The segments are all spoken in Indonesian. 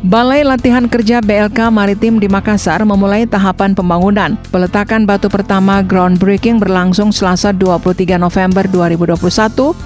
Balai Latihan Kerja BLK Maritim di Makassar memulai tahapan pembangunan. Peletakan batu pertama groundbreaking berlangsung Selasa 23 November 2021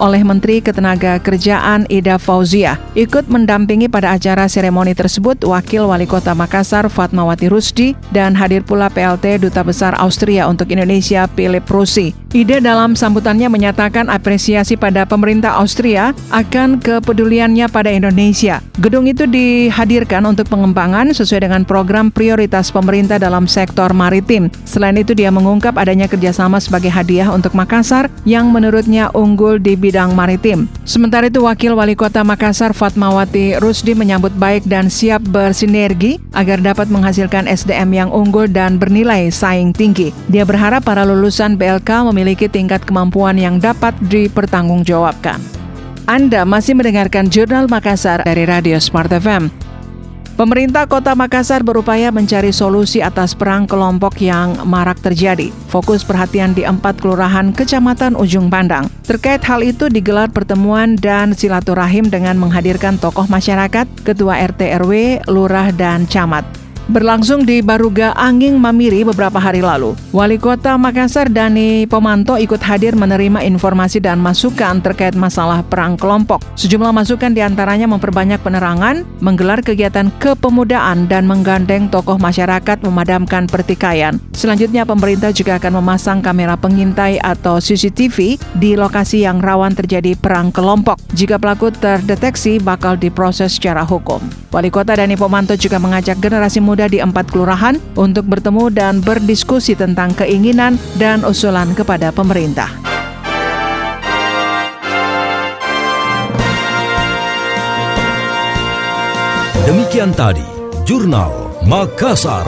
oleh Menteri Ketenaga Kerjaan Ida Fauzia. Ikut mendampingi pada acara seremoni tersebut Wakil Wali Kota Makassar Fatmawati Rusdi dan hadir pula PLT Duta Besar Austria untuk Indonesia Philip Rusi. Ide dalam sambutannya menyatakan apresiasi pada pemerintah Austria akan kepeduliannya pada Indonesia. Gedung itu dihadirkan dihadirkan untuk pengembangan sesuai dengan program prioritas pemerintah dalam sektor maritim. Selain itu, dia mengungkap adanya kerjasama sebagai hadiah untuk Makassar yang menurutnya unggul di bidang maritim. Sementara itu, Wakil Wali Kota Makassar Fatmawati Rusdi menyambut baik dan siap bersinergi agar dapat menghasilkan SDM yang unggul dan bernilai saing tinggi. Dia berharap para lulusan BLK memiliki tingkat kemampuan yang dapat dipertanggungjawabkan. Anda masih mendengarkan Jurnal Makassar dari Radio Smart FM. Pemerintah Kota Makassar berupaya mencari solusi atas perang kelompok yang marak terjadi. Fokus perhatian di empat kelurahan Kecamatan Ujung Pandang. Terkait hal itu digelar pertemuan dan silaturahim dengan menghadirkan tokoh masyarakat, ketua RT RW, lurah dan camat berlangsung di Baruga Anging Mamiri beberapa hari lalu. Wali Kota Makassar Dani Pomanto ikut hadir menerima informasi dan masukan terkait masalah perang kelompok. Sejumlah masukan di antaranya memperbanyak penerangan, menggelar kegiatan kepemudaan, dan menggandeng tokoh masyarakat memadamkan pertikaian. Selanjutnya pemerintah juga akan memasang kamera pengintai atau CCTV di lokasi yang rawan terjadi perang kelompok. Jika pelaku terdeteksi, bakal diproses secara hukum. Wali Kota Dani Pomanto juga mengajak generasi muda di empat kelurahan untuk bertemu dan berdiskusi tentang keinginan dan usulan kepada pemerintah. Demikian tadi, Jurnal Makassar.